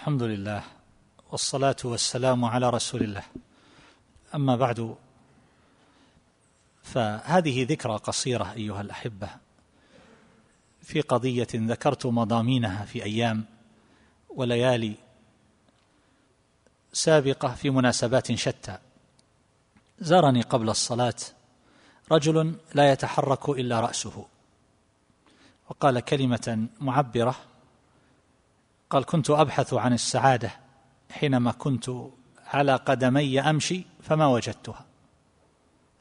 الحمد لله والصلاة والسلام على رسول الله. أما بعد فهذه ذكرى قصيرة أيها الأحبة. في قضية ذكرت مضامينها في أيام وليالي سابقة في مناسبات شتى. زارني قبل الصلاة رجل لا يتحرك إلا رأسه وقال كلمة معبرة قال كنت أبحث عن السعادة. حينما كنت على قدمي أمشي فما وجدتها.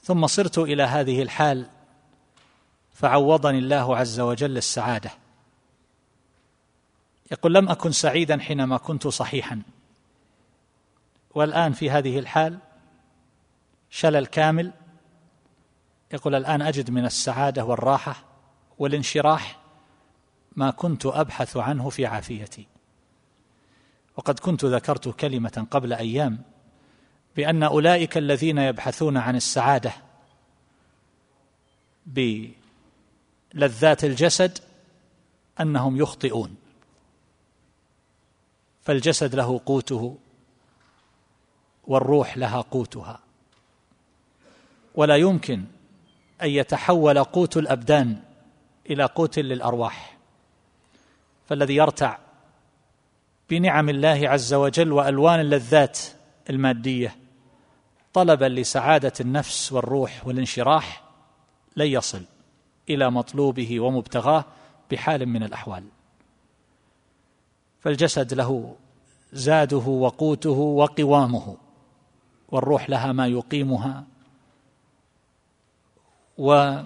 ثم صرت إلى هذه الحال فعوضني الله عز وجل السعادة. يقول لم أكن سعيدا حينما كنت صحيحا. والآن في هذه الحال شلل كامل يقول الآن أجد من السعادة والراحة والانشراح ما كنت أبحث عنه في عافيتي. وقد كنت ذكرت كلمة قبل أيام بأن أولئك الذين يبحثون عن السعادة بلذات الجسد أنهم يخطئون. فالجسد له قوته والروح لها قوتها. ولا يمكن أن يتحول قوت الأبدان إلى قوت للأرواح. فالذي يرتع بنعم الله عز وجل وألوان اللذات المادية. طلبا لسعادة النفس والروح والانشراح لن يصل إلى مطلوبه ومبتغاه بحال من الأحوال. فالجسد له زاده وقوته وقوامه والروح لها ما يقيمها ولها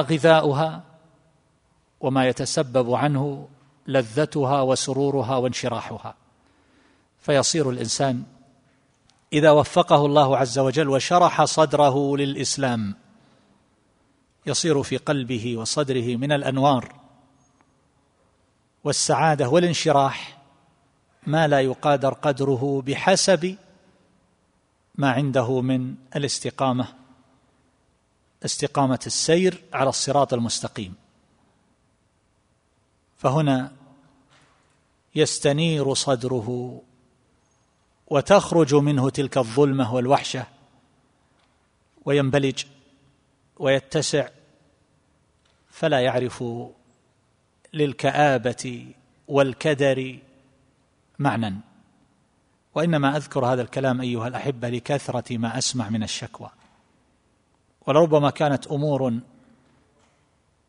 غذاؤها وما يتسبب عنه لذتها وسرورها وانشراحها. فيصير الإنسان إذا وفقه الله عز وجل وشرح صدره للإسلام يصير في قلبه وصدره من الأنوار والسعادة والانشراح ما لا يقادر قدره بحسب ما عنده من الاستقامة استقامة السير على الصراط المستقيم. فهنا يستنير صدره وتخرج منه تلك الظلمة والوحشة وينبلج ويتسع فلا يعرف للكآبة والكدر معنى. وإنما أذكر هذا الكلام أيها الأحبة لكثرة ما أسمع من الشكوى. ولربما كانت أمور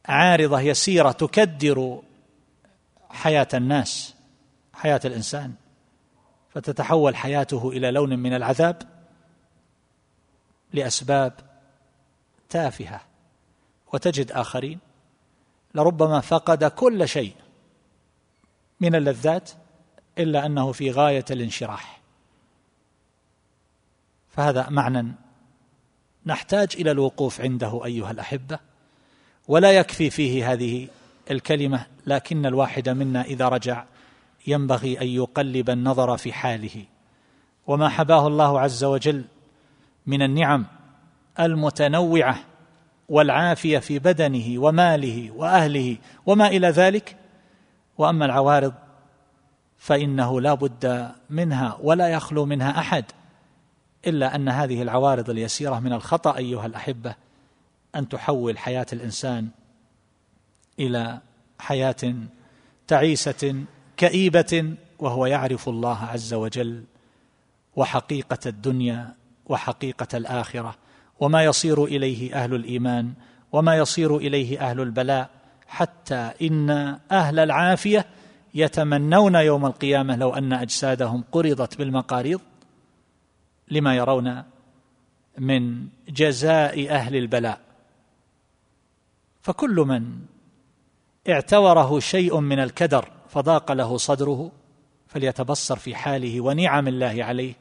عارضة يسيرة تكدر حياة الناس حياة الإنسان. فتتحول حياته إلى لون من العذاب لأسباب تافهة. وتجد آخرين. لربما فقد كل شيء من اللذات إلا أنه في غاية الانشراح. فهذا معنى نحتاج إلى الوقوف عنده أيها الأحبة. ولا يكفي فيه هذه الكلمة لكن الواحد منا إذا رجع ينبغي أن يقلب النظر في حاله. وما حباه الله عز وجل من النعم المتنوعة والعافية في بدنه وماله وأهله وما إلى ذلك. وأما العوارض فإنه لا بد منها ولا يخلو منها أحد إلا أن هذه العوارض اليسيرة من الخطأ أيها الأحبة أن تحول حياة الإنسان إلى حياة تعيسة كئيبة وهو يعرف الله عز وجل وحقيقة الدنيا وحقيقة الآخرة وما يصير إليه أهل الإيمان وما يصير إليه أهل البلاء حتى إن أهل العافية يتمنون يوم القيامة لو أن أجسادهم قرضت بالمقاريض لما يرون من جزاء أهل البلاء. فكل من اعتوره شيء من الكدر فضاق له صدره فليتبصر في حاله ونعم الله عليه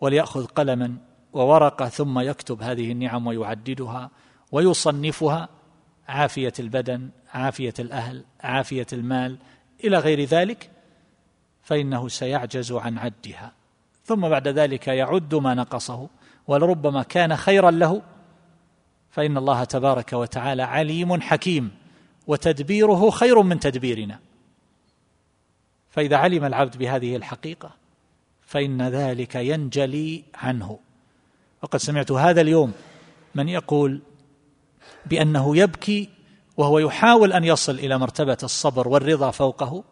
وليأخذ قلما وورقة ثم يكتب هذه النعم ويعددها ويصنفها. عافية البدن عافية الأهل عافية المال إلى غير ذلك فإنه سيعجز عن عدها. ثم بعد ذلك يعد ما نقصه ولربما كان خيرا له فإن الله تبارك وتعالى عليم حكيم. وتدبيره خير من تدبيرنا. فإذا علم العبد بهذه الحقيقة فإن ذلك ينجلي عنه. وقد سمعت هذا اليوم من يقول بأنه يبكي وهو يحاول أن يصل إلى مرتبة الصبر والرضا فوقه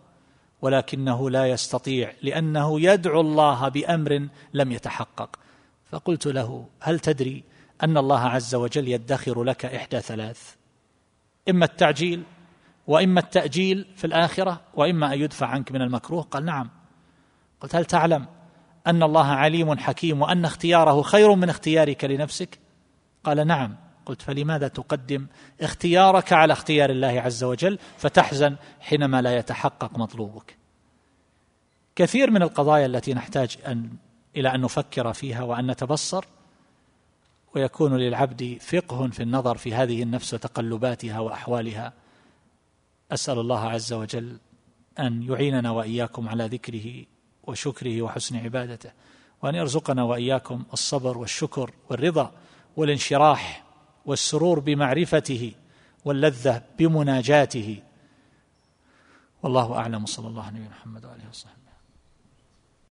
ولكنه لا يستطيع لأنه يدعو الله بأمر لم يتحقق. فقلت له هل تدري أن الله عز وجل يدخر لك إحدى ثلاث؟ إما التعجيل وإما التأجيل في الآخرة وإما أن يدفع عنك من المكروه. قال نعم. قلت هل تعلم أن الله عليم حكيم وأن اختياره خير من اختيارك لنفسك؟ قال نعم. قلت فلماذا تقدم اختيارك على اختيار الله عز وجل فتحزن حينما لا يتحقق مطلوبك؟ كثير من القضايا التي نحتاج أن إلى أن نفكر فيها وأن نتبصر ويكون للعبد فقه في النظر في هذه النفس وتقلباتها وأحوالها. أسأل الله عز وجل أن يعيننا وإياكم على ذكره وشكره وحسن عبادته وأن يرزقنا وإياكم الصبر والشكر والرضا والانشراح والسرور بمعرفته واللذة بمناجاته. والله أعلم. صلى الله عليه محمد وآله وصحبه.